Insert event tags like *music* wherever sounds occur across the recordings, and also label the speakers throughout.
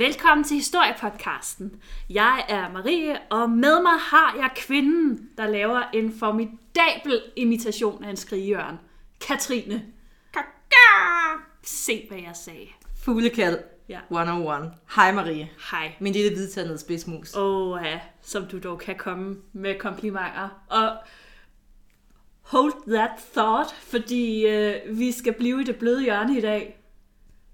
Speaker 1: Velkommen til Historiepodcasten. Jeg er Marie, og med mig har jeg kvinden, der laver en formidabel imitation af en skrigeørn. Katrine. Kaka! Se, hvad jeg sagde.
Speaker 2: Fuglekald
Speaker 1: Ja.
Speaker 2: 101. Hej Marie.
Speaker 1: Hej.
Speaker 2: Min lille hvidtandede spidsmus.
Speaker 1: Åh, ja, som du dog kan komme med komplimenter. Og hold that thought, fordi øh, vi skal blive i det bløde hjørne i dag.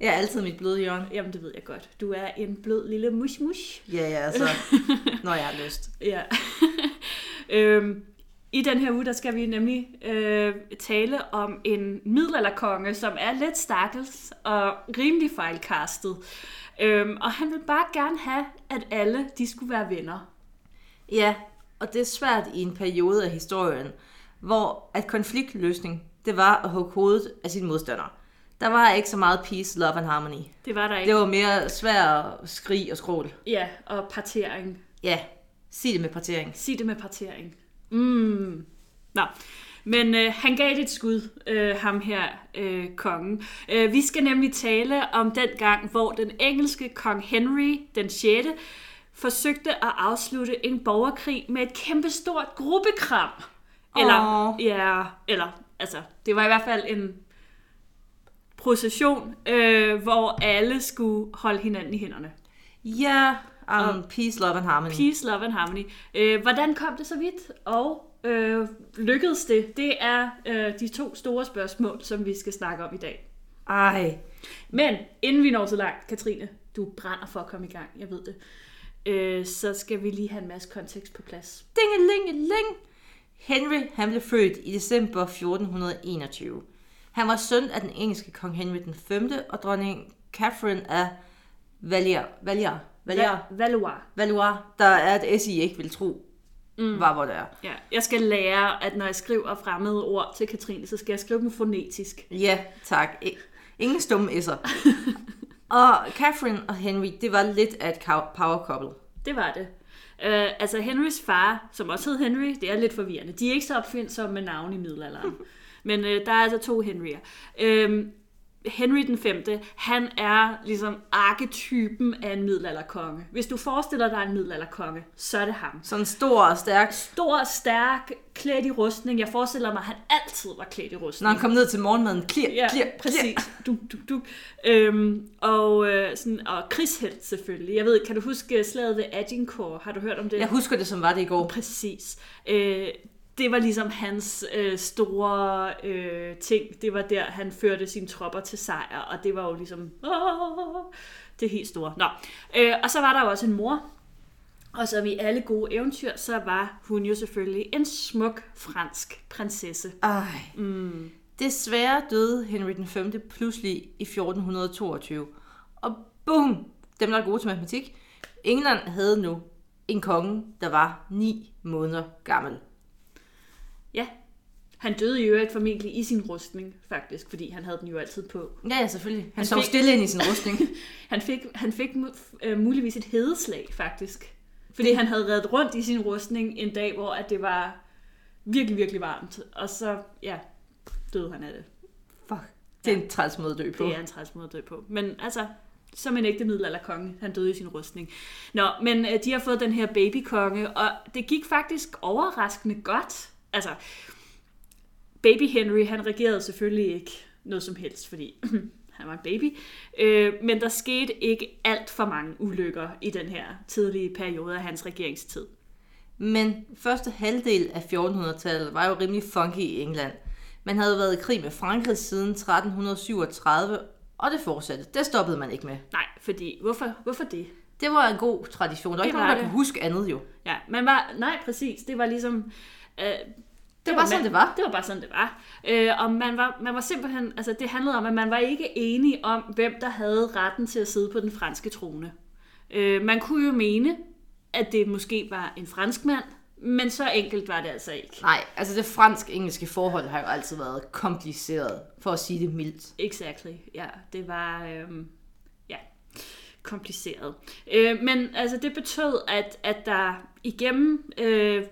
Speaker 2: Jeg er altid mit bløde hjørne.
Speaker 1: Jamen, det ved jeg godt. Du er en blød lille mush-mush.
Speaker 2: Ja, ja, altså, *laughs* når jeg har lyst.
Speaker 1: Ja. *laughs* øhm, I den her uge, der skal vi nemlig øh, tale om en middelalderkonge, som er lidt stakkels og rimelig fejlkastet. Øhm, og han vil bare gerne have, at alle de skulle være venner.
Speaker 2: Ja, og det er svært i en periode af historien, hvor at konfliktløsning, det var at hugge hovedet af sine modstandere. Der var ikke så meget peace, love and harmony.
Speaker 1: Det var der ikke.
Speaker 2: Det var mere svært skrig og skrål.
Speaker 1: Ja, og partering.
Speaker 2: Ja, sig det med partering.
Speaker 1: Sig det med partering. Mm. Nå. Men øh, han gav det et skud, øh, ham her, øh, kongen. Øh, vi skal nemlig tale om den gang, hvor den engelske kong Henry den 6. forsøgte at afslutte en borgerkrig med et kæmpestort gruppekram. Eller,
Speaker 2: Åh.
Speaker 1: ja, eller, altså, det var i hvert fald en procession, øh, hvor alle skulle holde hinanden i hænderne.
Speaker 2: Ja, um, peace, love and harmony.
Speaker 1: Peace, Love and Harmony. Øh, hvordan kom det så vidt, og øh, lykkedes det? Det er øh, de to store spørgsmål, som vi skal snakke om i dag.
Speaker 2: Ej,
Speaker 1: Men inden vi når så langt, Katrine, du brænder for at komme i gang, jeg ved det, øh, så skal vi lige have en masse kontekst på plads.
Speaker 2: Dingelingeling. Henry han blev født i december 1421. Han var søn af den engelske kong Henry den 5. og dronning Catherine af Valier, Valier, Valier,
Speaker 1: Va- Valois.
Speaker 2: Valois, der er et S, I ikke vil tro, mm. var hvor det er.
Speaker 1: Ja, jeg skal lære, at når jeg skriver fremmede ord til Katrine, så skal jeg skrive dem fonetisk.
Speaker 2: Ja, tak. I- Ingen stumme S'er. *laughs* og Catherine og Henry, det var lidt af et power couple.
Speaker 1: Det var det. Øh, altså Henrys far, som også hed Henry, det er lidt forvirrende. De er ikke så opfindsomme med navn i middelalderen. *laughs* Men øh, der er altså to Henryer. Øh, Henry den 5., han er ligesom arketypen af en middelalderkonge. Hvis du forestiller dig en middelalderkonge, så er det ham.
Speaker 2: Sådan stor og stærk.
Speaker 1: Stor, stærk, klædt i rustning. Jeg forestiller mig, at han altid var klædt i rustning.
Speaker 2: Når han kom ned til morgenmaden, klir,
Speaker 1: Ja,
Speaker 2: klir,
Speaker 1: præcis. Du, du, du. Øhm, og, øh, sådan, og krigshelt selvfølgelig. Jeg ved, kan du huske slaget ved Agincourt? Har du hørt om det?
Speaker 2: Jeg husker det, som var det i går.
Speaker 1: Præcis. Øh, det var ligesom hans øh, store øh, ting. Det var der, han førte sine tropper til sejr, og det var jo ligesom åh, det helt store. Nå. Øh, og så var der jo også en mor, og som i alle gode eventyr, så var hun jo selvfølgelig en smuk fransk prinsesse.
Speaker 2: Ej. Mm. Desværre døde Henry den 5. pludselig i 1422. Og boom! Dem, der er gode til matematik. England havde nu en konge, der var 9 måneder gammel.
Speaker 1: Ja, han døde i øvrigt formentlig i sin rustning, faktisk, fordi han havde den jo altid på.
Speaker 2: Ja, ja, selvfølgelig. Han,
Speaker 1: Han
Speaker 2: sov
Speaker 1: fik-
Speaker 2: stille ind i sin rustning. *laughs*
Speaker 1: Han fik, han fik øh, muligvis et hedeslag, faktisk. Fordi han havde reddet rundt i sin rustning en dag, hvor at det var virkelig, virkelig varmt. Og så, ja, døde han af det.
Speaker 2: Fuck. Det er en træls måde at dø på.
Speaker 1: Det er en træls måde at dø på. Men altså, som en ægte middelalderkonge, han døde i sin rustning. Nå, men øh, de har fået den her babykonge, og det gik faktisk overraskende godt. Altså, baby Henry, han regerede selvfølgelig ikke noget som helst, fordi *clears throat* han var en baby. Øh, men der skete ikke alt for mange ulykker i den her tidlige periode af hans regeringstid.
Speaker 2: Men første halvdel af 1400-tallet var jo rimelig funky i England. Man havde været i krig med Frankrig siden 1337, og det fortsatte. Det stoppede man ikke med.
Speaker 1: Nej, fordi, hvorfor, hvorfor det?
Speaker 2: Det var en god tradition. Der var
Speaker 1: Det
Speaker 2: ikke
Speaker 1: var
Speaker 2: nogen, der
Speaker 1: det.
Speaker 2: kunne huske andet jo.
Speaker 1: Ja, man var, nej, præcis, det var ligesom... Øh, det,
Speaker 2: var sådan, det var.
Speaker 1: Det var bare sådan, det var. Øh, og man var, man var simpelthen, altså det handlede om, at man var ikke enige om, hvem der havde retten til at sidde på den franske trone. Øh, man kunne jo mene, at det måske var en fransk mand, men så enkelt var det altså ikke.
Speaker 2: Nej, altså det fransk-engelske forhold har jo altid været kompliceret, for at sige det mildt.
Speaker 1: Exactly, ja. Det var, øhm, kompliceret. Øh, men altså, det betød, at, at der igennem, øh,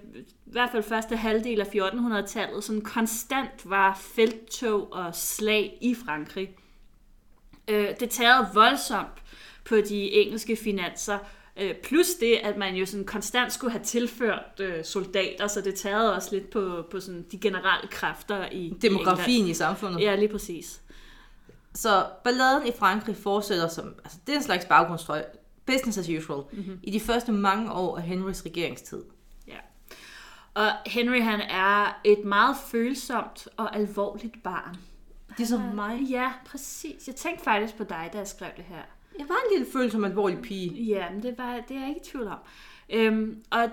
Speaker 1: i hvert fald første halvdel af 1400-tallet, sådan konstant var felttog og slag i Frankrig. Øh, det tærede voldsomt på de engelske finanser. Øh, plus det, at man jo sådan konstant skulle have tilført øh, soldater, så det tærede også lidt på, på sådan de generelle kræfter i i
Speaker 2: Demografien i
Speaker 1: England.
Speaker 2: samfundet.
Speaker 1: Ja, lige præcis.
Speaker 2: Så balladen i Frankrig fortsætter som, altså det er en slags baggrundstøj, business as usual, mm-hmm. i de første mange år af Henrys regeringstid.
Speaker 1: Ja. Og Henry han er et meget følsomt og alvorligt barn.
Speaker 2: Ligesom mig.
Speaker 1: Ja, præcis. Jeg tænkte faktisk på dig, da jeg skrev det her.
Speaker 2: Jeg var en lille følsom alvorlig pige.
Speaker 1: Ja, men det, var, det er jeg ikke i tvivl om. Øhm, og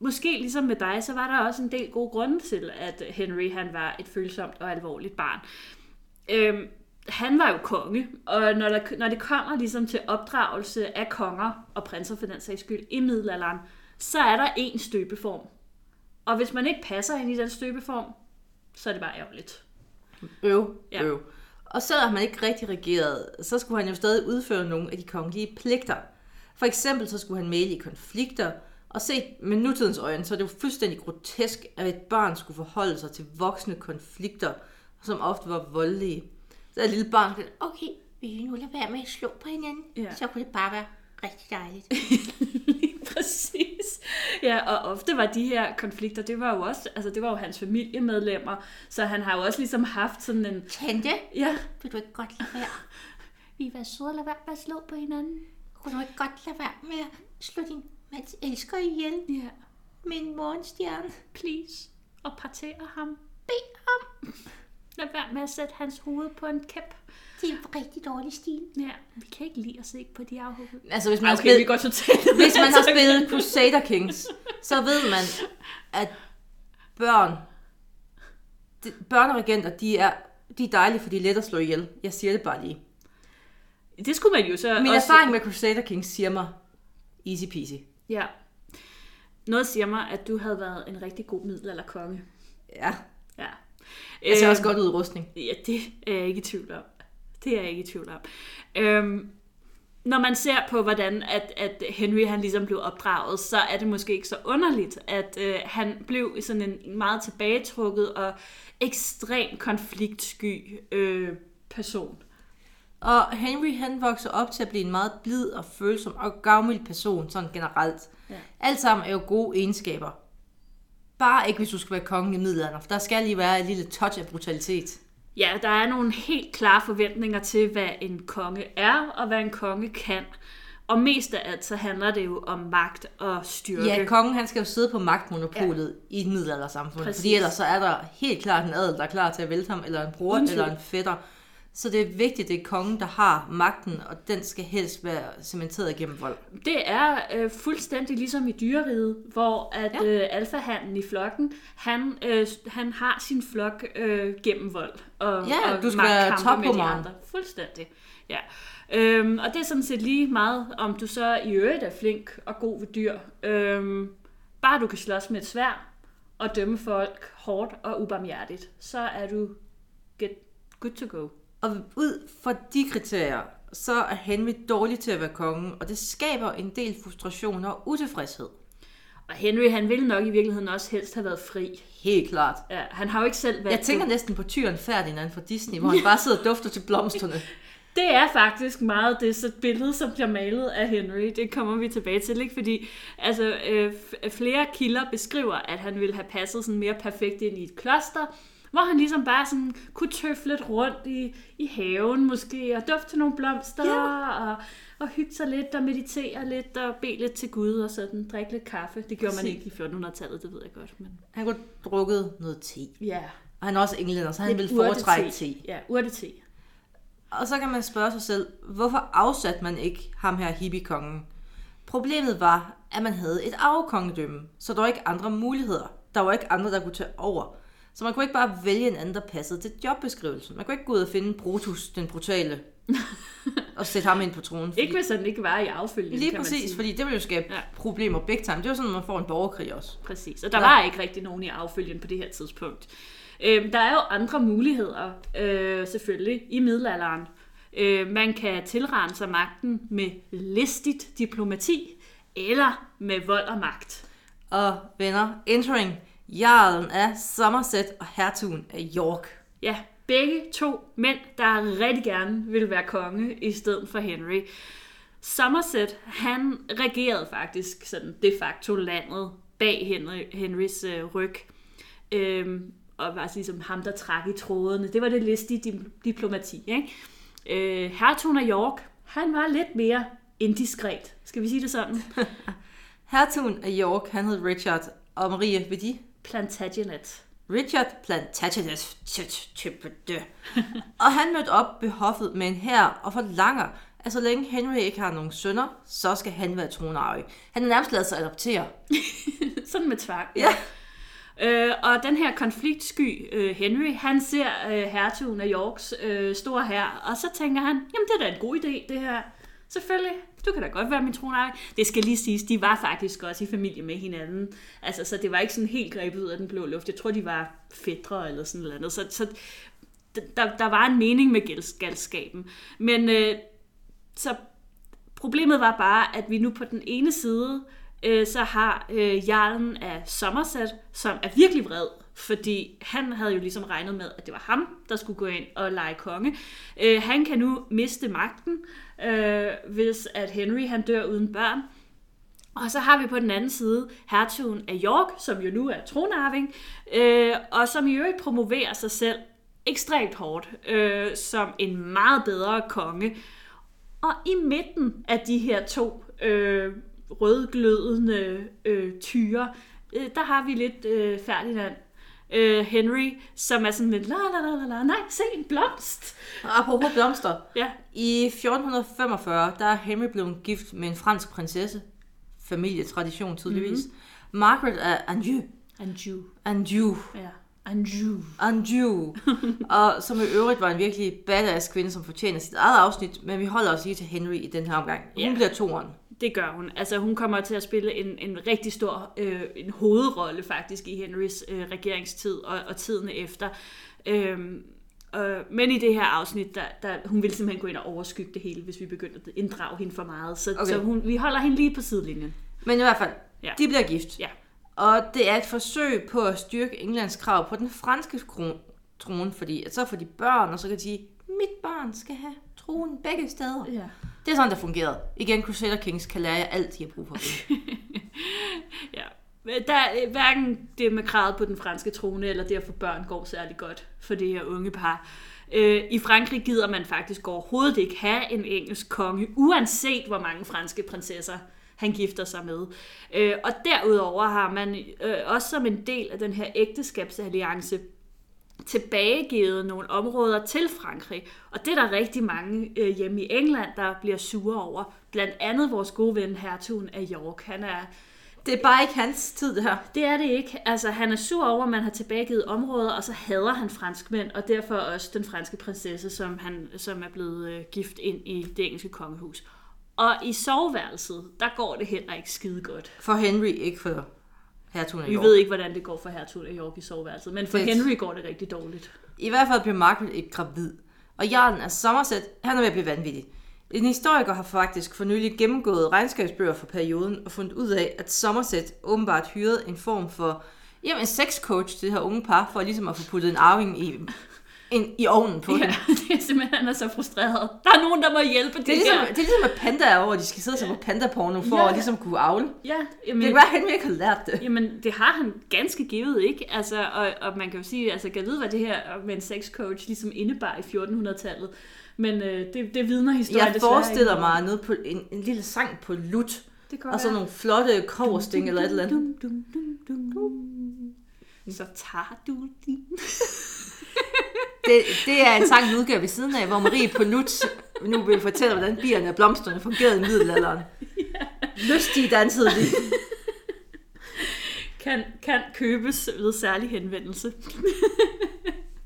Speaker 1: måske ligesom med dig, så var der også en del gode grunde til, at Henry han var et følsomt og alvorligt barn. Øhm, han var jo konge, og når, der, når det kommer ligesom til opdragelse af konger og prinser for den sags skyld i middelalderen, så er der en støbeform. Og hvis man ikke passer ind i den støbeform, så er det bare ærgerligt.
Speaker 2: Øv,
Speaker 1: Ja.
Speaker 2: øv. Og selvom han ikke rigtig regerede, så skulle han jo stadig udføre nogle af de kongelige pligter. For eksempel så skulle han male i konflikter, og set med nutidens øjne, så er det jo fuldstændig grotesk, at et barn skulle forholde sig til voksne konflikter, som ofte var voldelige. Så et lille barn kunne
Speaker 3: Okay, vil I nu lade være med at slå på hinanden?
Speaker 1: Ja.
Speaker 3: Så kunne det bare være rigtig dejligt. *laughs*
Speaker 1: Lige præcis. Ja, og ofte var de her konflikter, det var jo også, altså det var jo hans familiemedlemmer, så han har jo også ligesom haft sådan en,
Speaker 3: Tante,
Speaker 1: ja,
Speaker 3: vil du ikke godt lade være? Vi være søde og lade være med at slå på hinanden. Kunne du ikke godt lade være med at slå din mands elsker ihjel
Speaker 1: ja,
Speaker 3: en morgenstjerne?
Speaker 1: please, og partere ham.
Speaker 3: Bed ham.
Speaker 1: Lad være med at sætte hans hoved på en kæp.
Speaker 3: Det er en rigtig dårlig stil.
Speaker 1: Ja, vi kan ikke lide at se på de afhugget.
Speaker 2: Altså hvis man, har
Speaker 1: Okay, vi
Speaker 2: spillet,
Speaker 1: går totalt. *laughs*
Speaker 2: hvis man har spillet Crusader Kings, så ved man, at børn, de, børneregenter, de er, de er dejlige, for de er let at slå ihjel. Jeg siger det bare lige.
Speaker 1: Det skulle man jo så
Speaker 2: Min
Speaker 1: også...
Speaker 2: erfaring med Crusader Kings siger mig, easy peasy.
Speaker 1: Ja. Noget siger mig, at du havde været en rigtig god middelalderkonge.
Speaker 2: Ja. Jeg ser
Speaker 1: Øhm,
Speaker 2: også godt ud i rustning.
Speaker 1: Ja, det er jeg ikke i tvivl om. Det er jeg ikke i tvivl om. Øhm, når man ser på, hvordan at, at Henry han ligesom blev opdraget, så er det måske ikke så underligt, at øh, han blev sådan en meget tilbagetrukket og ekstrem konfliktsky øh, person.
Speaker 2: Og Henry han vokser op til at blive en meget blid og følsom og gavmild person, sådan generelt.
Speaker 1: Ja.
Speaker 2: Alt sammen er jo gode egenskaber. Bare ikke, hvis du skal være kongen i middelalderen, for der skal lige være et lille touch af brutalitet.
Speaker 1: Ja, der er nogle helt klare forventninger til, hvad en konge er, og hvad en konge kan. Og mest af alt, så handler det jo om magt og styrke.
Speaker 2: Ja, kongen han skal jo sidde på magtmonopolet ja. i et middelaldersamfund,
Speaker 1: Præcis.
Speaker 2: fordi ellers så er der helt klart en adel, der er klar til at vælte ham, eller en bror,
Speaker 1: tvivl.
Speaker 2: eller en fætter. Så det er vigtigt, at det er kongen, der har magten, og den skal helst være cementeret gennem vold.
Speaker 1: Det er øh, fuldstændig ligesom i dyreriget, hvor at ja. øh, alfahanden i flokken, han, øh, han har sin flok øh, gennem vold. Og,
Speaker 2: Ja,
Speaker 1: og
Speaker 2: du skal være
Speaker 1: magtkampe med de andre. Fuldstændig, ja. Øhm, og det er sådan set lige meget, om du så i øvrigt er flink og god ved dyr. Øhm, bare du kan slås med et svær og dømme folk hårdt og ubarmhjertigt, så er du get, good to go.
Speaker 2: Og ud fra de kriterier, så er Henry dårlig til at være konge, og det skaber en del frustration og utilfredshed.
Speaker 1: Og Henry, han ville nok i virkeligheden også helst have været fri.
Speaker 2: Helt klart.
Speaker 1: Ja, han har jo ikke selv været
Speaker 2: Jeg tænker næsten på tyren Ferdinand fra Disney, hvor han bare sidder og dufter til blomsterne. *laughs*
Speaker 1: Det er faktisk meget det så billede, som bliver malet af Henry. Det kommer vi tilbage til, ikke? Fordi altså, øh, flere kilder beskriver, at han ville have passet sådan mere perfekt ind i et kloster, hvor han ligesom bare sådan kunne tøffe lidt rundt i, i haven måske, og dufte nogle blomster, ja. og, og hygge sig lidt, og meditere lidt, og bede lidt til Gud, og sådan drikke lidt kaffe. Det gjorde man ikke i 1400-tallet, det ved jeg godt. Men...
Speaker 2: Han kunne drukket noget te.
Speaker 1: Ja,
Speaker 2: Og han er også englænder, så han
Speaker 1: Lidt
Speaker 2: ville foretrække te.
Speaker 1: urtete. Ja, urtete.
Speaker 2: Og så kan man spørge sig selv, hvorfor afsatte man ikke ham her hippiekongen? Problemet var, at man havde et arvekongedømme, så der var ikke andre muligheder. Der var ikke andre, der kunne tage over. Så man kunne ikke bare vælge en anden, der passede til jobbeskrivelsen. Man kunne ikke gå ud og finde Brutus, den brutale, *laughs* og sætte ham ind på tronen. Fordi,
Speaker 1: Ikke hvis han ikke var i affølgende,
Speaker 2: lige
Speaker 1: kan man
Speaker 2: præcis,
Speaker 1: sige.
Speaker 2: fordi det ville jo skabe
Speaker 1: Ja.
Speaker 2: problemer big time. Det var sådan, at man får en borgerkrig også.
Speaker 1: Præcis, og der
Speaker 2: Nå.
Speaker 1: var ikke rigtig nogen i affølgen på det her tidspunkt. Øhm, der er jo andre muligheder, øh, selvfølgelig, i middelalderen. Øh, man kan tilrane sig magten med listigt diplomati, eller med vold og magt.
Speaker 2: Og venner, entering, jarlen af Somerset og hertugen af York.
Speaker 1: Ja, begge to mænd, der rigtig gerne ville være konge i stedet for Henry. Somerset, han regerede faktisk sådan de facto landet bag Henry, Henrys øh, ryg. Øhm, og var ligesom ham, der trak i trådene. Det var det listige di- diplomati. Ikke? Øh, hertugen af York, han var lidt mere indiskret. Skal vi sige det sådan? *laughs*
Speaker 2: Hertugen af York, han hed Richard, og Marie, ved de?
Speaker 1: Plantagenet.
Speaker 2: Richard Plantagenet. *laughs* og han mødte op ved hoffet med en hær og forlanger, at så længe Henry ikke har nogen sønner, så skal han være tronarvig. Han er nærmest lavet sig adoptere. *laughs*
Speaker 1: Sådan med tvang.
Speaker 2: Ja.
Speaker 1: Øh, og den her konfliktsky øh, Henry, han ser øh, hertugen af Yorks øh, store her, og så tænker han, jamen det er da en god idé, det her. Selvfølgelig, du kan da godt være min tronarving. Det skal lige siges, de var faktisk også i familie med hinanden. Altså, så det var ikke sådan helt grebet ud af den blå luft. Jeg tror, de var fædre eller sådan noget. Så, så der, der var en mening med galskaben. Men øh, så problemet var bare, at vi nu på den ene side, øh, så har øh, jarlen af Somerset, som er virkelig vred, fordi han havde jo ligesom regnet med, at det var ham, der skulle gå ind og lege konge. Øh, han kan nu miste magten, øh, hvis at Henry han dør uden børn. Og så har vi på den anden side hertugen af York, som jo nu er tronarving, øh, og som i øvrigt promoverer sig selv ekstremt hårdt øh, som en meget bedre konge. Og i midten af de her to øh, rødglødende øh, tyre, øh, der har vi lidt øh, Ferdinand øh, Henry, som er sådan lidt, la la la la la, nej, se en blomst.
Speaker 2: Og apropos blomster. *laughs*
Speaker 1: Ja,
Speaker 2: I 1445, der er Henry blevet gift med en fransk prinsesse. Familietradition tydeligvis. Mm-hmm. Margaret af Anjou.
Speaker 1: Anjou.
Speaker 2: Anjou.
Speaker 1: Ja, Anjou.
Speaker 2: Anjou. *laughs* og som i øvrigt var en virkelig badass kvinde, som fortjener sit eget afsnit, men vi holder os lige til Henry i den her omgang. Hun
Speaker 1: Ja.
Speaker 2: bliver toren.
Speaker 1: Det gør hun. Altså hun kommer til at spille en, en rigtig stor øh, en hovedrolle faktisk i Henrys øh, regeringstid og, og tiden efter. Øhm, øh, men i det her afsnit, der, der, hun ville simpelthen gå ind og overskygge det hele, hvis vi begyndte at inddrage hende for meget. Så,
Speaker 2: Okay.
Speaker 1: så hun, vi holder hende lige på sidelinjen.
Speaker 2: Men i hvert fald,
Speaker 1: Ja.
Speaker 2: de bliver gift.
Speaker 1: Ja.
Speaker 2: Og det er et forsøg på at styrke Englands krav på den franske trone, fordi at så får de børn, og så kan de sige, mit barn skal have tronen begge steder.
Speaker 1: Ja.
Speaker 2: Det er sådan, det fungerede. Igen, Crusader Kings kan lære jer alt, I har brug for. *laughs*
Speaker 1: ja. Der er øh, hverken det med kravet på den franske trone, eller det at få børn går særlig godt for det her unge par. Øh, I Frankrig gider man faktisk overhovedet ikke have en engelsk konge, uanset hvor mange franske prinsesser han gifter sig med. Øh, og derudover har man øh, også som en del af den her ægteskabsalliance tilbagegivet nogle områder til Frankrig. Og det er der rigtig mange øh, hjemme i England, der bliver sure over. Blandt andet vores gode ven, hertugen af York. Han er
Speaker 2: Det er bare ikke hans tid, det her.
Speaker 1: det er det ikke. Altså, han er sur over, at man har tilbagegivet områder, og så hader han franskmænd, og derfor også den franske prinsesse, som, han, som er blevet øh, gift ind i det engelske kongehus. Og i soveværelset, der går det heller ikke skide godt.
Speaker 2: For Henry, ikke for hertugen af
Speaker 1: Vi
Speaker 2: York.
Speaker 1: ved ikke, hvordan det går for hertugen af York i soveværelset, men for
Speaker 2: Det-
Speaker 1: Henry går det rigtig dårligt.
Speaker 2: I hvert fald bliver Margaret ikke gravid. Og jarlen af Somerset, han er ved at blive vanvittig. En historiker har faktisk for nylig gennemgået regnskabsbøger for perioden og fundet ud af, at Somerset åbenbart hyrede en form for jamen, en sexcoach til det her unge par, for ligesom at få puttet en arving i, en, i ovnen på
Speaker 1: Ja,
Speaker 2: dem. *laughs*
Speaker 1: det er simpelthen, han er så frustreret. Der er nogen, der må hjælpe det,
Speaker 2: Det er, ligesom,
Speaker 1: her.
Speaker 2: det er ligesom, at pandaer over, at de skal sidde se på pandaporno for
Speaker 1: Ja.
Speaker 2: at ligesom kunne avle.
Speaker 1: Ja,
Speaker 2: Det
Speaker 1: jamen,
Speaker 2: kan være, at Henry ikke har lært det.
Speaker 1: Jamen, det har han ganske givet, ikke? Altså, og, og man kan jo sige, altså, kan vide, hvad det her med en sexcoach ligesom indebar i 1400-tallet. Men øh, det, det vidner historien
Speaker 2: Jeg forestiller
Speaker 1: ikke
Speaker 2: mig noget på en, en lille sang på lut,
Speaker 1: det
Speaker 2: og så nogle flotte koversting eller et eller andet.
Speaker 1: Dum, dum, dum, dum. Så tager du din... *laughs*
Speaker 2: Det, det er en sang, vi udgav ved siden af, hvor Marie på lut nu vil fortælle, hvordan bierne og blomsterne fungerede i middelalderen. Lystige dansede de.
Speaker 1: Kan, kan købes ved særlig henvendelse.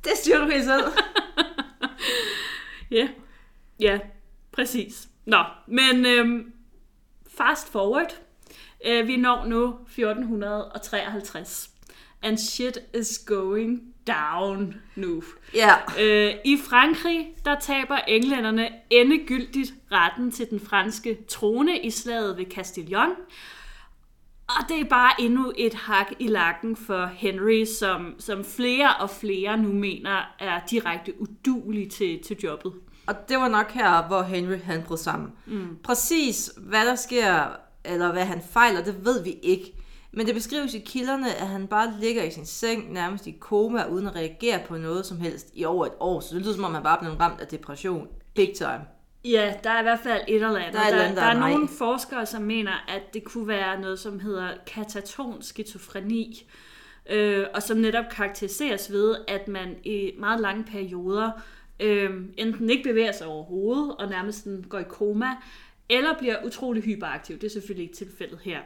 Speaker 2: Det styrer du helt selv.
Speaker 1: Ja, ja, præcis. Nå, men øhm, fast forward. Øh, vi når nu 1453. And shit is going down nu.
Speaker 2: Ja,
Speaker 1: Øh, I Frankrig, der taber englænderne endegyldigt retten til den franske trone i slaget ved Castillon. Og det er bare endnu et hak i lakken for Henry, som, som flere og flere nu mener er direkte udulig til, til jobbet.
Speaker 2: Og det var nok her, hvor Henry han brød sammen. Mm. Præcis hvad der sker, eller hvad han fejler, det ved vi ikke. Men det beskrives i kilderne, at han bare ligger i sin seng, nærmest i koma, uden at reagere på noget som helst i over et år. Så det lyder som om, han bare blevet ramt af depression. Big time.
Speaker 1: Ja, der er i hvert fald et eller andet.
Speaker 2: Der er eller andet,
Speaker 1: der,
Speaker 2: der
Speaker 1: der
Speaker 2: er
Speaker 1: er nogle forskere, som mener, at det kunne være noget, som hedder kataton skizofreni, øh, og som netop karakteriseres ved, at man i meget lange perioder øh, enten ikke bevæger sig overhovedet, og nærmest går i koma, eller bliver utrolig hyperaktiv. Det er selvfølgelig ikke tilfældet her.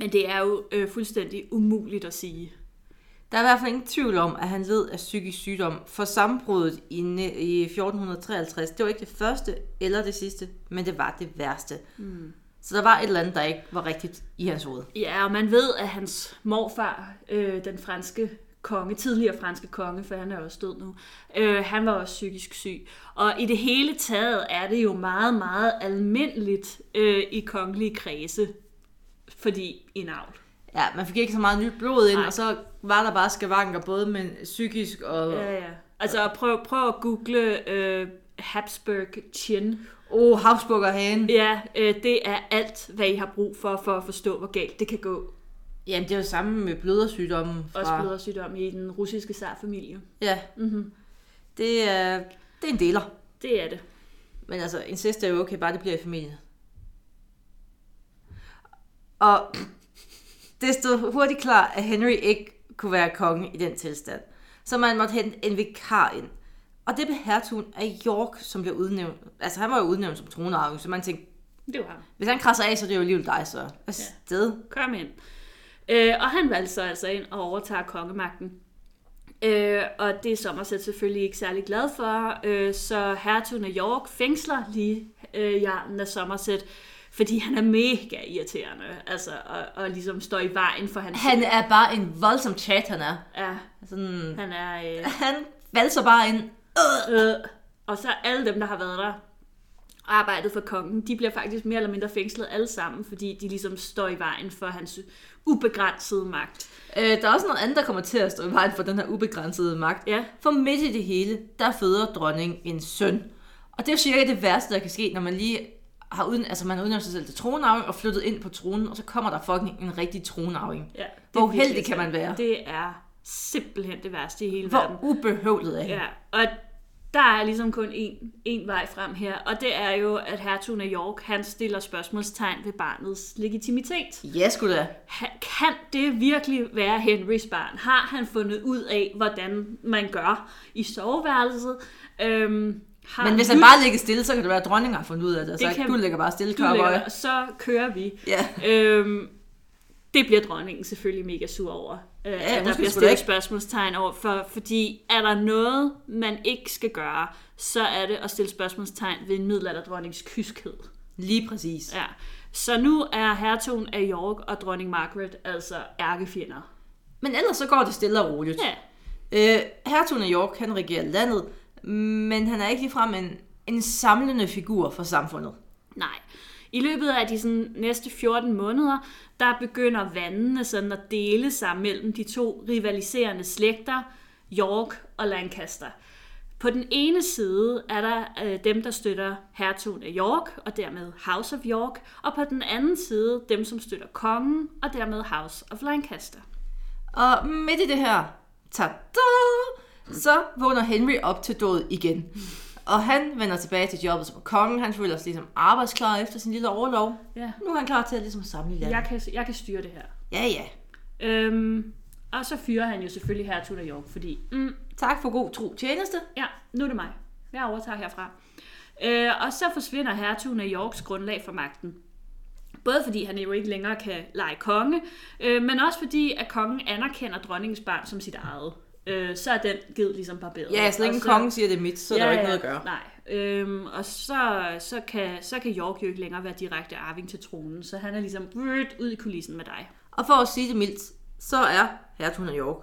Speaker 1: Men det er jo øh, fuldstændig umuligt at sige.
Speaker 2: Der er i hvert fald ingen tvivl om, at han led af psykisk sygdom. For sammenbruddet i, i 1453, det var ikke det første eller det sidste, men det var det værste. Mm. Så der var et eller andet, der ikke var rigtigt i hans hoved.
Speaker 1: Ja, og man ved, at hans morfar, øh, den franske konge, tidligere franske konge, for han er også død nu, øh, han var også psykisk syg. Og i det hele taget er det jo meget, meget almindeligt øh, i kongelige kredse, fordi i navn.
Speaker 2: Ja, man fik ikke så meget nyt blod ind,
Speaker 1: Nej.
Speaker 2: og så var der bare skavanker, både med psykisk og...
Speaker 1: Ja, ja. Altså prøv, prøv at google øh, Habsburg Chin.
Speaker 2: Oh, Habsburg og Hane.
Speaker 1: Ja, øh, det er alt, hvad I har brug for, for at forstå, hvor galt det kan gå.
Speaker 2: Jamen, det er jo samme med blødersygdommen fra...
Speaker 1: Også blødersygdom i den russiske zarfamilie.
Speaker 2: Ja. Mm-hmm. Det, er, det er en deler.
Speaker 1: Det er det.
Speaker 2: Men altså, incest er jo okay, bare det bliver i familien. Og det stod hurtigt klar, at Henry ikke kunne være konge i den tilstand. Så man måtte hente en vikar ind. Og det blev hertugen af York, som blev udnævnt. Altså, han var jo udnævnt som tronarving, så man tænkte,
Speaker 1: Det var ham.
Speaker 2: hvis han krasser af, så er det jo alligevel dig, så afsted.
Speaker 1: Kom ind. Øh, og han valgte så altså ind og overtager kongemagten. Øh, og det er Somerset selvfølgelig ikke særlig glad for, øh, så hertugen af York fængsler lige øh, jarlen af Somerset, fordi han er mega irriterende, altså, og, og ligesom står i vejen for hans...
Speaker 2: Han er bare en voldsom chat, han er.
Speaker 1: Ja,
Speaker 2: Sådan,
Speaker 1: han er... Øh,
Speaker 2: han valser bare ind.
Speaker 1: øh, og så alle dem, der har været der og arbejdet for kongen, de bliver faktisk mere eller mindre fængslet alle sammen, fordi de ligesom står i vejen for hans ubegrænsede magt.
Speaker 2: Øh, der er også noget andet, der kommer til at stå i vejen for den her ubegrænsede magt.
Speaker 1: Ja.
Speaker 2: For midt i det hele, der føder dronning en søn. Og det er jo cirka det værste, der kan ske, når man lige har uden, altså man udnævnt sig selv til tronarving og flyttet ind på tronen, og så kommer der fucking en rigtig tronarving.
Speaker 1: Ja,
Speaker 2: Hvor uheldig kan man være?
Speaker 1: Det er simpelthen det værste i hele verden.
Speaker 2: Hvor ubehøvlet er
Speaker 1: Ja, og der er ligesom kun én, én vej frem her, og det er jo, at hertugen af York, han stiller spørgsmålstegn ved barnets legitimitet.
Speaker 2: Ja, sgu da.
Speaker 1: Kan det virkelig være Henrys barn? Har han fundet ud af, hvordan man gør i soveværelset? Øhm, har
Speaker 2: Men hvis han bare ligger stille, så kan det være, at dronningen har fundet ud af det. Så
Speaker 1: Det kan-
Speaker 2: du ligger bare stille,
Speaker 1: du lægger, så kører vi.
Speaker 2: Ja.
Speaker 1: Øhm, det bliver dronningen selvfølgelig mega sur over. Øh, ja,
Speaker 2: hun
Speaker 1: der bliver stillet spørgsmålstegn over, for, fordi er der noget, man ikke skal gøre, så er det at stille spørgsmålstegn ved en middelalderdronnings kyskhed.
Speaker 2: Lige præcis.
Speaker 1: Ja. Så nu er hertugen af York og dronning Margaret altså ærkefjender.
Speaker 2: Men ellers så går det stille og roligt.
Speaker 1: Ja,
Speaker 2: Øh, hertugen af York, han regerer landet, men han er ikke ligefrem en, en samlende figur for samfundet.
Speaker 1: nej. I løbet af de sådan, næste 14 måneder, der begynder vandene sådan at dele sig mellem de to rivaliserende slægter, York og Lancaster. På den ene side er der øh, dem, der støtter hertugen af York, og dermed House of York, og på den anden side dem, som støtter kongen, og dermed House of Lancaster.
Speaker 2: Og midt i det her, tada, så vågner Henry op til død igen. Og han vender tilbage til jobbet som konge. Han føler sig ligesom arbejdsklar efter sin lille overlov.
Speaker 1: Ja.
Speaker 2: Nu er han klar til at ligesom samle landet.
Speaker 1: Jeg kan, jeg kan styre det her.
Speaker 2: Ja, ja.
Speaker 1: Øhm, og så fyrer han jo selvfølgelig hertugen af York, fordi mm,
Speaker 2: Tak for god tro tjeneste.
Speaker 1: ja, nu er det mig. Jeg overtager herfra. Øh, og så forsvinder hertugen af Yorks grundlag for magten. Både fordi han jo ikke længere kan lege konge, øh, men også fordi, at kongen anerkender dronningens barn som sit eget. Øh, så er den givet ligesom barberet.
Speaker 2: Ja, så længe kongen siger, det er mit, så er der jo ikke noget at gøre.
Speaker 1: Nej, øhm, og så, så, kan, så kan York jo ikke længere være direkte arving til tronen, så han er ligesom rødt ud i kulissen med dig.
Speaker 2: Og for at sige det mildt, så er hertugen af York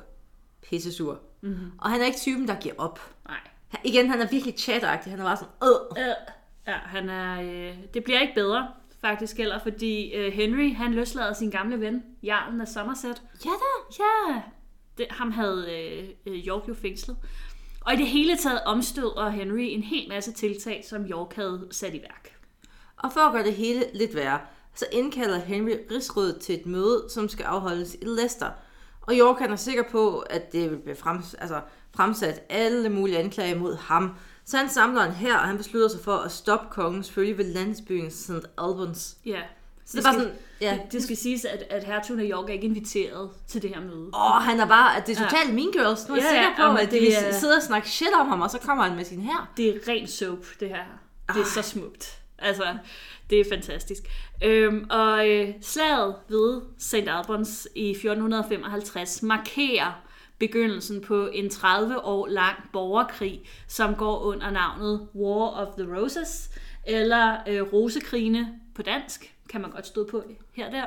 Speaker 2: pissesur. Mm-hmm. Og han er ikke typen, der giver op.
Speaker 1: Nej.
Speaker 2: Han- Igen, han er virkelig chatagtig. Han er bare sådan. Øh,
Speaker 1: ja, han er, øh, det bliver ikke bedre, faktisk heller, fordi øh, Henry, han løslader sin gamle ven, Jarlen af Somerset.
Speaker 2: Ja da.
Speaker 1: Ja, det, ham havde øh, øh, York jo fængslet. Og i det hele taget omstøder Henry en hel masse tiltag, som York havde sat i værk.
Speaker 2: Og for at gøre det hele lidt værre, så indkalder Henry rigsrådet til et møde, som skal afholdes i Leicester. Og York han er sikker på, at det vil blive frems, altså, fremsat alle mulige anklager mod ham. Så han samler en her, og han beslutter sig for at stoppe kongens følge ved landsbyen St. Albans.
Speaker 1: Ja.
Speaker 2: Så det er bare sådan, ja,
Speaker 1: Det, det skal siges, at, at hertugen af York er ikke inviteret til det her møde.
Speaker 2: Åh, han er bare, at det er totalt Mean Girls. Nu er jeg
Speaker 1: Ja,
Speaker 2: sikker
Speaker 1: ja,
Speaker 2: på,
Speaker 1: jamen,
Speaker 2: at de
Speaker 1: det
Speaker 2: vil
Speaker 1: er-
Speaker 2: sidde og snakke shit om ham, og så kommer han med sin her.
Speaker 1: Det er ren soap, det her. Det er så smukt. Altså, det er fantastisk. Øhm, og øh, slaget ved St. Albans i 1455 markerer begyndelsen på en 30 år lang borgerkrig, som går under navnet War of the Roses, eller øh, Rosekrigene på dansk, kan man godt stå på her og der.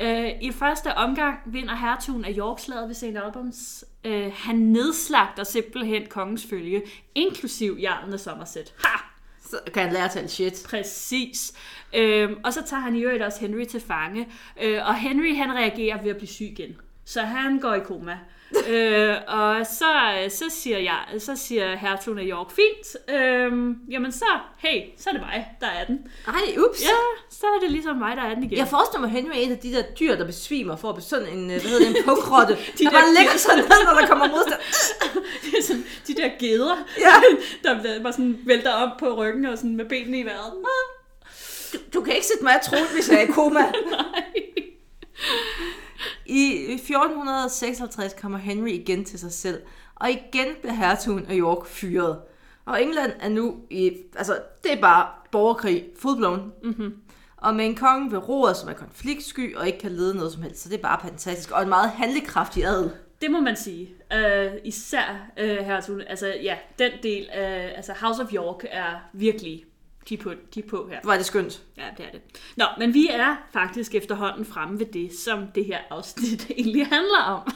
Speaker 1: Øh, I første omgang vinder hertugen af York slaget ved St. Albans. Øh, han nedslagter simpelthen kongens følge, inklusiv jarlen af Somerset. Ha!
Speaker 2: Så kan han lære at tale shit.
Speaker 1: Præcis. Øhm, og så tager han i øvrigt også Henry til fange. Øh, og Henry han reagerer ved at blive syg igen. Så han går i koma. øh, *laughs* og så, så siger jeg, så siger hertugen af York, fint, øhm, jamen så, hey, så er det mig, der er den.
Speaker 2: Ej, ups.
Speaker 1: Ja, så er det ligesom mig, der er den igen.
Speaker 2: Jeg forestiller mig, at Henry er et af de der dyr, der besvimer for at sådan en, øh, hvad hedder det, en *laughs* pukrotte.
Speaker 1: De
Speaker 2: der
Speaker 1: der-
Speaker 2: bare ligger sådan ned, når der kommer modstand. *laughs*
Speaker 1: det er sådan, de der geder,
Speaker 2: Ja.
Speaker 1: der bare sådan vælter op på ryggen og sådan med benene i vejret.
Speaker 2: Du, du kan ikke sætte mig af troen, hvis jeg er i koma. I 1456 kommer Henry igen til sig selv, og igen bliver hertugen af York fyret. Og England er nu i, altså det er bare borgerkrig, fuldblåen. Mm-hmm. Og med en konge ved roret, som er konfliktsky og ikke kan lede noget som helst, så det er bare fantastisk. Og en meget handlekraftig adel.
Speaker 1: Det må man sige. Uh, især uh, hertugen, altså ja, den del af, altså House of York er virkelig, de er på, de er på her.
Speaker 2: Var det skønt.
Speaker 1: Ja, det er det. Nå, men vi er faktisk efterhånden fremme ved det, som det her afsnit *laughs* egentlig handler om.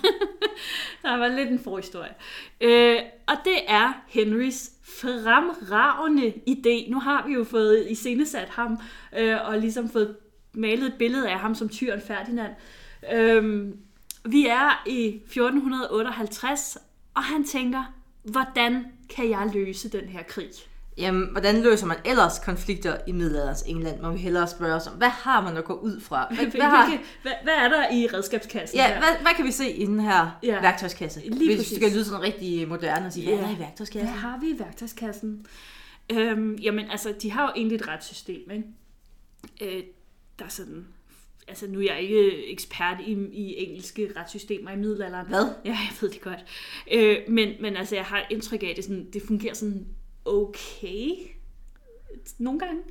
Speaker 1: *laughs* Der var lidt en forhistorie. Øh, og det er Henrys fremragende idé. Nu har vi jo fået iscenesat ham, øh, og ligesom fået malet et billede af ham som tyren Ferdinand. Øh, vi er i 1458, og han tænker, hvordan kan jeg løse den her krig?
Speaker 2: Jamen, hvordan løser man ellers konflikter i middelalderens England? Må vi hellere spørge os om, hvad har man at gå ud fra? Hvad, hvad, har,
Speaker 1: hvad, hvad er der i redskabskassen
Speaker 2: ja,
Speaker 1: her?
Speaker 2: hvad, hvad kan vi se i den her
Speaker 1: Ja.
Speaker 2: værktøjskasse?
Speaker 1: Lige
Speaker 2: Hvis
Speaker 1: præcis.
Speaker 2: du skal lyde sådan rigtig moderne og sige, hvad
Speaker 1: Ja.
Speaker 2: er der i
Speaker 1: Hvad
Speaker 2: værktøjskassen?
Speaker 1: har vi i værktøjskassen? Øhm, jamen, altså, de har jo egentlig et retssystem, ikke? Øh, der er sådan... Altså, nu er jeg ikke ekspert i, i engelske retssystemer i middelalderen.
Speaker 2: Hvad?
Speaker 1: Ja, jeg ved det godt. Øh, men, men altså, jeg har indtryk af, at det, sådan, det fungerer sådan okay. Nogle gange.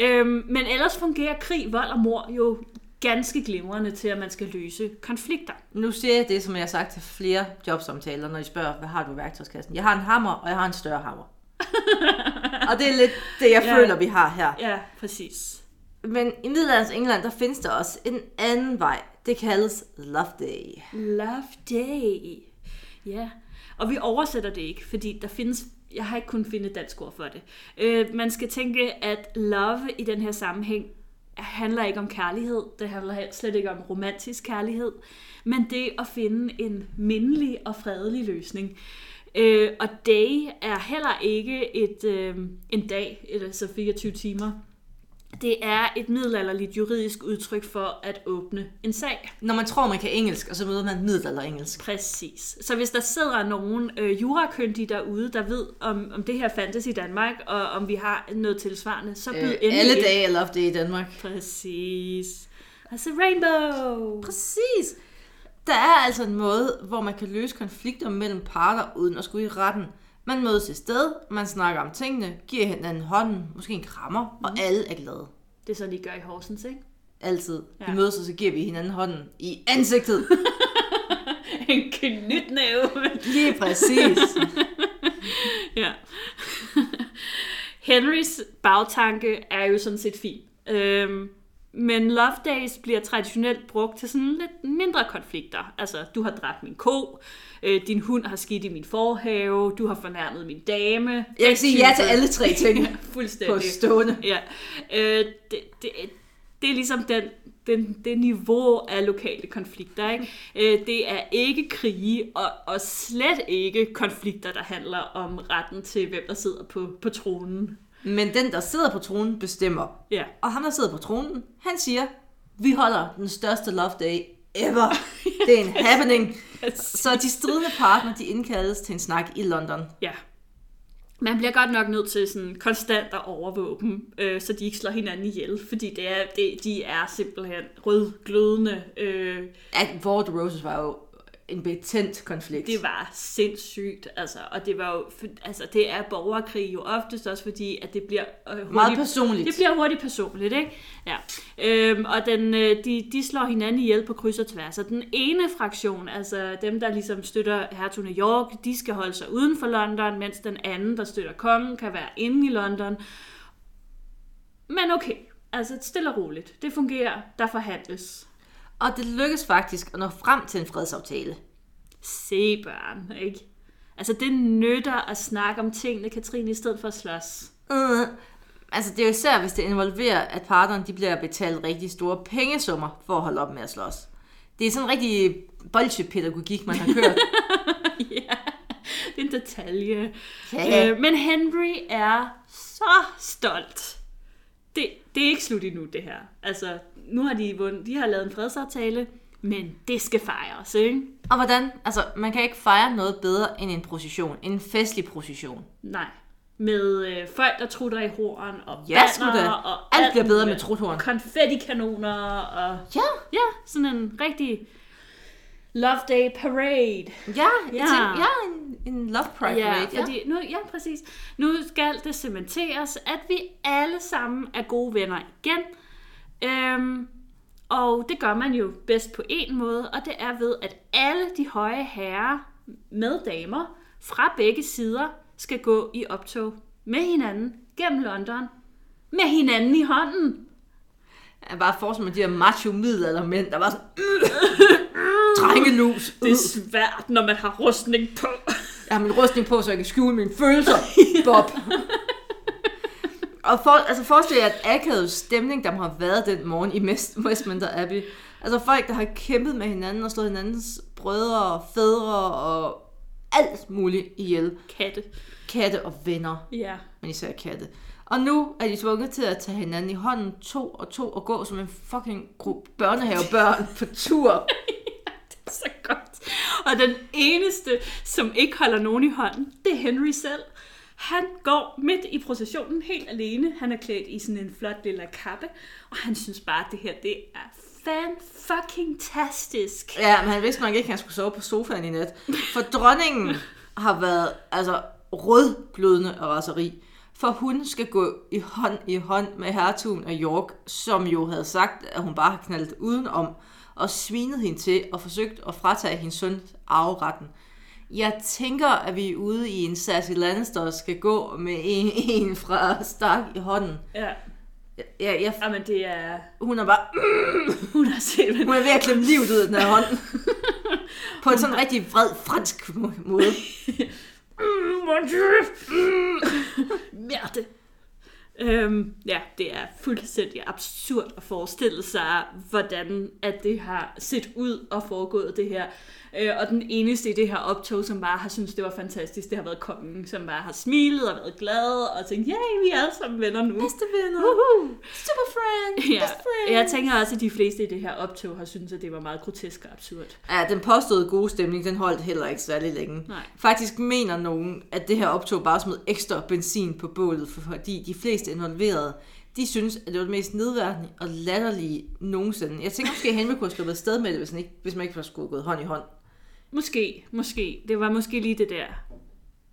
Speaker 1: Øhm, men ellers fungerer krig, vold og mor jo ganske glimrende til, at man skal løse konflikter.
Speaker 2: Nu siger jeg det, som jeg har sagt til flere jobsamtaler, når de spørger, hvad har du i værktøjskassen? Jeg har en hammer, og jeg har en større hammer. *laughs* og det er lidt det, jeg
Speaker 1: Ja.
Speaker 2: føler, vi har her.
Speaker 1: Ja, præcis.
Speaker 2: Men i middelalderens England, der findes der også en anden vej. Det kaldes Love Day.
Speaker 1: Love Day. Ja, og vi oversætter det ikke, fordi der findes, jeg har ikke kunnet finde et dansk ord for det. Øh, man skal tænke, at love i den her sammenhæng handler ikke om kærlighed, det handler slet ikke om romantisk kærlighed, men det at finde en mindelig og fredelig løsning. Øh, og day er heller ikke et, øh, en dag, eller så 24 timer. Det er et middelalderligt juridisk udtryk for at åbne en sag.
Speaker 2: Når man tror, man kan engelsk, og så møder man middelalderengelsk.
Speaker 1: Præcis. Så hvis der sidder nogen øh, jurakyndige derude, der ved, om, om det her fandtes i Danmark, og om vi har noget tilsvarende, så byd
Speaker 2: Øh,
Speaker 1: endelig
Speaker 2: alle dage er Love Day i Danmark.
Speaker 1: Præcis. Altså rainbow.
Speaker 2: Præcis. Der er altså en måde, hvor man kan løse konflikter mellem parter, uden at skulle i retten. Man mødes et sted, man snakker om tingene, giver hinanden hånden, måske en krammer, og alle er glade.
Speaker 1: Det er sådan, de gør i Horsens, ikke?
Speaker 2: Altid.
Speaker 1: Ja.
Speaker 2: Vi mødes, og så giver vi hinanden hånden i ansigtet. *laughs*
Speaker 1: en knytnæve.
Speaker 2: Lige præcis. *laughs*
Speaker 1: ja. Henrys bagtanke er jo sådan set fin. Øhm, men Love Days bliver traditionelt brugt til sådan lidt mindre konflikter. Altså, du har dræbt min ko, øh, din hund har skidt i min forhave, du har fornærmet min dame.
Speaker 2: Jeg kan sige ja til alle tre ting *laughs*
Speaker 1: Ja, fuldstændig.
Speaker 2: på stående.
Speaker 1: Ja. Øh, det, det, det det er ligesom den, den, det niveau af lokale konflikter. Ikke? Øh, det er ikke krige, og, og slet ikke konflikter, der handler om retten til, hvem der sidder på, på tronen.
Speaker 2: Men den, der sidder på tronen, bestemmer.
Speaker 1: Ja.
Speaker 2: Og ham, der sidder på tronen, han siger, vi holder den største love day ever. *laughs* Det er en happening. Så de stridende partner, de indkaldes til en snak i London.
Speaker 1: Ja. Man bliver godt nok nødt til sådan konstant at overvåge dem, øh, så de ikke slår hinanden ihjel, fordi det er, det, de er simpelthen rødglødende. Øh,
Speaker 2: At War the Roses var jo en betændt konflikt.
Speaker 1: det var sindssygt, altså, og det var jo, altså, det er borgerkrig jo oftest også, fordi at det bliver øh, hurtigt,
Speaker 2: Meget personligt.
Speaker 1: Det bliver hurtigt personligt, ikke? Ja. Øhm, og den, øh, de, de slår hinanden ihjel på kryds og tværs. Og den ene fraktion, altså dem, der ligesom støtter hertugen af York, de skal holde sig uden for London, mens den anden, der støtter kongen, kan være inde i London. Men okay, altså stille og roligt. Det fungerer, der forhandles.
Speaker 2: Og det lykkes faktisk at nå frem til en fredsaftale.
Speaker 1: Se børn, ikke? Altså det nytter at snakke om tingene, Katrine, i stedet for at slås.
Speaker 2: Uh, altså det er jo især, hvis det involverer, at parterne de bliver betalt rigtig store pengesummer for at holde op med at slås. Det er sådan en rigtig bolsjepædagogik, man har kørt. *laughs*
Speaker 1: ja, det er en detalje.
Speaker 2: Ja.
Speaker 1: Øh, men Henry er så stolt. Det, det er ikke slut endnu, det her. Altså, nu har de vundet, de har lavet en fredsaftale, men det skal fejres, ikke?
Speaker 2: Og hvordan? Altså, man kan ikke fejre noget bedre end en procession. En festlig procession.
Speaker 1: Nej. Med øh, folk, der trutter i horn, og
Speaker 2: Ja,
Speaker 1: banner, og
Speaker 2: Alt bliver bedre
Speaker 1: muligt.
Speaker 2: med truthorn.
Speaker 1: Konfettikanoner, og
Speaker 2: Ja,
Speaker 1: ja, sådan en rigtig Love Day Parade.
Speaker 2: ja,
Speaker 1: Ja.
Speaker 2: ja. Tænker, ja en, en love pride
Speaker 1: Ja,
Speaker 2: parade. Ja,
Speaker 1: fordi nu, ja, præcis. Nu skal det cementeres, at vi alle sammen er gode venner igen. Øhm, og det gør man jo bedst på en måde, og det er ved, at alle de høje herrer med damer fra begge sider skal gå i optog med hinanden gennem London. Med hinanden i hånden.
Speaker 2: Jeg bare forestiller mig de her macho middelaldermænd, der var sådan... *laughs* Drængelus.
Speaker 1: Det er svært, når man har rustning på.
Speaker 2: Jeg har min rustning på, så jeg kan skjule mine følelser. *laughs* Bob. Og for, altså forestil jer, at akavet stemning, der have været den morgen i West- Westminster Abbey. Altså folk, der har kæmpet med hinanden og slået hinandens brødre og fædre og alt muligt ihjel.
Speaker 1: Katte.
Speaker 2: Katte og venner,
Speaker 1: Ja.
Speaker 2: men især katte. Og nu er de tvunget til at tage hinanden i hånden to og to og gå som en fucking gruppe børnehavebørn på tur. *laughs*
Speaker 1: så godt. Og den eneste, som ikke holder nogen i hånden, det er Henry selv. Han går midt i processionen helt alene. Han er klædt i sådan en flot lille kappe, og han synes bare, at det her det er fan fucking tastisk.
Speaker 2: Ja, men han vidste nok ikke, at han skulle sove på sofaen i nat. For dronningen har været altså rødglødende og raseri. For hun skal gå i hånd i hånd med hertugen af York, som jo havde sagt, at hun bare har knaldet udenom, og svinet hende til og forsøgt at fratage hendes søn arveretten. Jeg tænker, at vi er ude i en Cersei Lannister skal gå med en, *laughs* en fra Stark i hånden.
Speaker 1: Ja,
Speaker 2: Ja, jeg,
Speaker 1: men det er...
Speaker 2: hun er bare *laughs*
Speaker 1: Hun har simpelthen...
Speaker 2: Hun er ved at klemme livet ud af den her hånd. *laughs* På en sådan rigtig vred fransk må- måde.
Speaker 1: Mon Dieu! Merde. Øhm, ja, det er fuldstændig absurd at forestille sig, hvordan at det har set ud og foregået det her. Øh, og den eneste i det her optog, som bare har syntes, det var fantastisk, det har været kongen, som bare har smilet og været glad og tænkt, yay, vi er alle sammen venner nu.
Speaker 2: Bedste venner.
Speaker 1: Woohoo!
Speaker 2: Super friends.
Speaker 1: Ja,
Speaker 2: Best
Speaker 1: jeg tænker også, at de fleste i det her optog har syntes, at det var meget grotesk og absurd.
Speaker 2: Ja, den påståede gode stemning, den holdt heller ikke særlig længe.
Speaker 1: Nej.
Speaker 2: Faktisk mener nogen, at det her optog bare smed ekstra benzin på bålet, for- fordi de fleste involverede, de synes, at det var det mest nedværdige og latterlige nogensinde. Jeg tænker måske, at Henry kunne have sluppet afsted med det, hvis, han ikke, hvis man ikke var skulle gået hånd i hånd.
Speaker 1: Måske, måske. Det var måske lige det der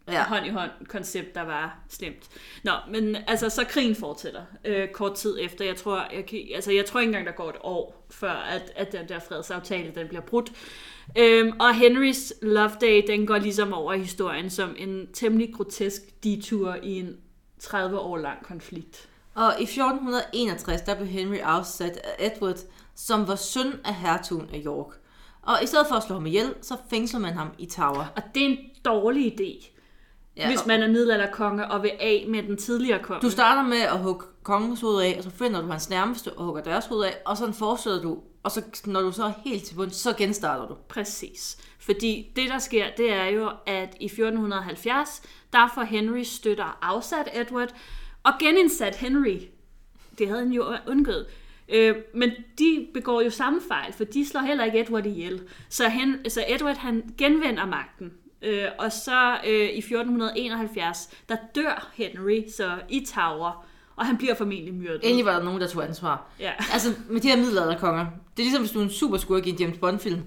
Speaker 2: Ja.
Speaker 1: hånd i hånd koncept, der var slemt. Nå, men altså, så krigen fortsætter øh, kort tid efter. Jeg tror, jeg, kan, altså, jeg tror ikke engang, der går et år, før at, at den der fredsaftale, den bliver brudt. Øhm, og Henrys Love Day, den går ligesom over i historien som en temmelig grotesk detur i en 30 år lang konflikt.
Speaker 2: Og i 1461, der blev Henry afsat af Edward, som var søn af hertugen af York. Og i stedet for at slå ham ihjel, så fængsler man ham i Tower.
Speaker 1: Og det er en dårlig idé. Ja, hvis man er middelalderkonge og vil af med den tidligere konge.
Speaker 2: Du starter med at hugge kongens hoved af, og så finder du hans nærmeste og hugger deres hoved af, og sådan fortsætter du, og så når du så er helt til bunds, så genstarter du.
Speaker 1: Præcis. Fordi det, der sker, det er jo, at i 1470, der får Henry støtter afsat Edward, og genindsat Henry. Det havde han jo undgået. Øh, men de begår jo samme fejl, for de slår heller ikke Edward ihjel. Så, hen, så Edward han genvinder magten. Øh, og så øh, i 1471, der dør Henry så i Tower, og han bliver formentlig myrdet.
Speaker 2: Endelig var der nogen, der tog ansvar.
Speaker 1: Ja.
Speaker 2: Altså, med de her middelalderkonger, det er ligesom, hvis du er en superskurk i en James Bond-film.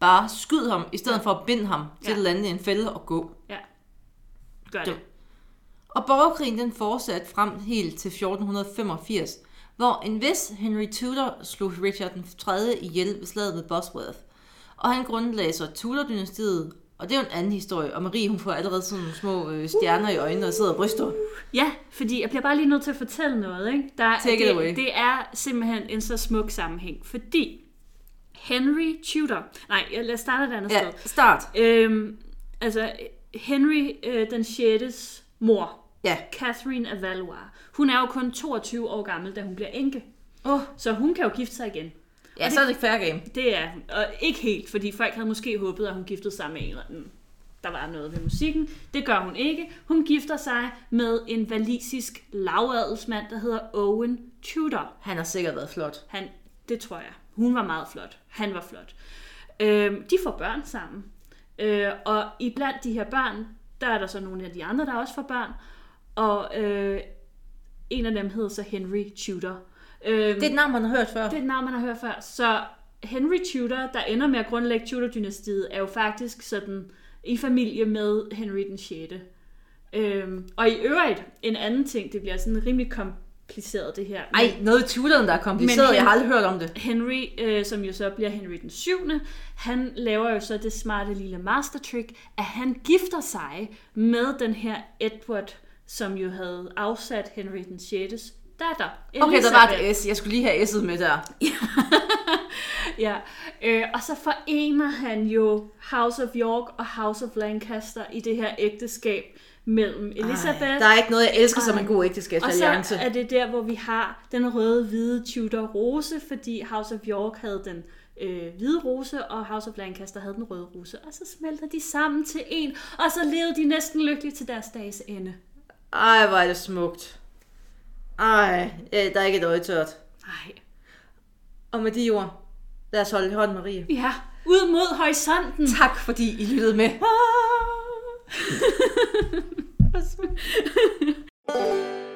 Speaker 2: Bare skyd ham, i stedet for at binde ham til
Speaker 1: Ja.
Speaker 2: at lande i en fælde og gå.
Speaker 1: ja. Gør
Speaker 2: Det-
Speaker 1: det.
Speaker 2: Og borgerkrigen den fortsatte frem helt til 1485, hvor en vis Henry Tudor slog Richard den 3. ihjel ved slaget ved Bosworth. Og han grundlagde så Tudor-dynastiet, og det er jo en anden historie. Og Marie, hun får allerede sådan nogle små øh, stjerner i øjnene og sidder og bryster.
Speaker 1: Ja, fordi jeg bliver bare lige nødt til at fortælle noget. Ikke? Der,
Speaker 2: Take it
Speaker 1: det,
Speaker 2: away.
Speaker 1: det er simpelthen en så smuk sammenhæng, fordi Henry Tudor, nej, jeg- lad os starte et andet
Speaker 2: Ja,
Speaker 1: sted.
Speaker 2: start.
Speaker 1: Øhm, altså, Henry øh, den 6. mor,
Speaker 2: Ja.
Speaker 1: Catherine af Valois, hun er jo kun 22 år gammel, da hun bliver enke.
Speaker 2: Oh,
Speaker 1: Så hun kan jo gifte sig igen.
Speaker 2: ja, så er det fair game.
Speaker 1: Det er. Og ikke helt, fordi folk havde måske håbet, at hun giftede sig med en eller anden. Der var noget ved musikken. Det gør hun ikke. Hun gifter sig med en walisisk lavadelsmand, der hedder Owen Tudor.
Speaker 2: Han har sikkert været flot.
Speaker 1: Han, det tror jeg. Hun var meget flot. Han var flot. Øhm, de får børn sammen. Øh, og iblandt de her børn, der er der så nogle af de andre, der også får børn. Og øh, en af dem hedder så Henry Tudor. Øhm,
Speaker 2: Det er et navn, man har hørt før.
Speaker 1: det er et navn, man har hørt før. Så Henry Tudor, der ender med at grundlægge Tudor-dynastiet, er jo faktisk sådan i familie med Henry den 6. Øhm, og i øvrigt, en anden ting, det bliver sådan rimelig kompliceret det her.
Speaker 2: Ej, noget i Tudoren, der er kompliceret.
Speaker 1: Men
Speaker 2: jeg har aldrig hørt om det.
Speaker 1: Henry, øh, som jo så bliver Henry den 7., han laver jo så det smarte lille master trick, at han gifter sig med den her Edward, som jo havde afsat Henry den 6. datter.
Speaker 2: Okay, der var et S. Jeg skulle lige have S'et med der. *laughs*
Speaker 1: Ja, øh, og så forener han jo House of York og House of Lancaster i det her ægteskab mellem Elizabeth.
Speaker 2: Ej, der er ikke noget, jeg elsker som en god
Speaker 1: og
Speaker 2: ægteskabsalliance.
Speaker 1: så er det der, hvor vi har den røde-hvide Tudor rose, fordi House of York havde den øh, hvide rose, og House of Lancaster havde den røde rose. Og så smelter de sammen til en, og så levede de næsten lykkeligt til deres dages ende.
Speaker 2: Ej, hvor er det smukt. Ej, ja, der er ikke et øje tørt.
Speaker 1: Nej.
Speaker 2: Og med de ord, lad os holde hånden, Marie.
Speaker 1: Ja, ud mod horisonten.
Speaker 2: Tak fordi I lyttede med.
Speaker 1: Ah. *laughs*